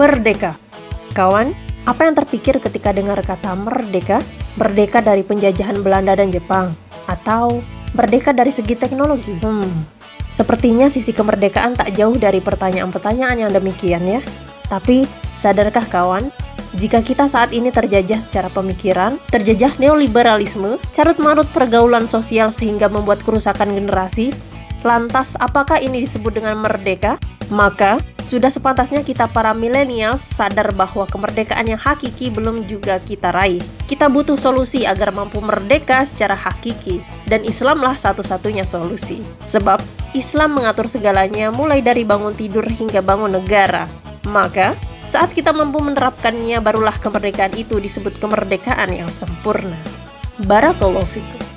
Merdeka. Kawan, apa yang terpikir ketika dengar kata merdeka? Merdeka dari penjajahan Belanda dan Jepang? Atau merdeka dari segi teknologi? Hmm, sepertinya sisi kemerdekaan tak jauh dari pertanyaan-pertanyaan yang demikian ya. Tapi, sadarkah kawan, jika kita saat ini terjajah secara pemikiran, terjajah neoliberalisme, carut marut pergaulan sosial sehingga membuat kerusakan generasi, lantas apakah ini disebut dengan merdeka? Maka, sudah sepantasnya kita para milenials sadar bahwa kemerdekaan yang hakiki belum juga kita raih. Kita butuh solusi agar mampu merdeka secara hakiki, dan Islamlah satu-satunya solusi. Sebab, Islam mengatur segalanya mulai dari bangun tidur hingga bangun negara. Maka, saat kita mampu menerapkannya, barulah kemerdekaan itu disebut kemerdekaan yang sempurna. Barakallahu fikum.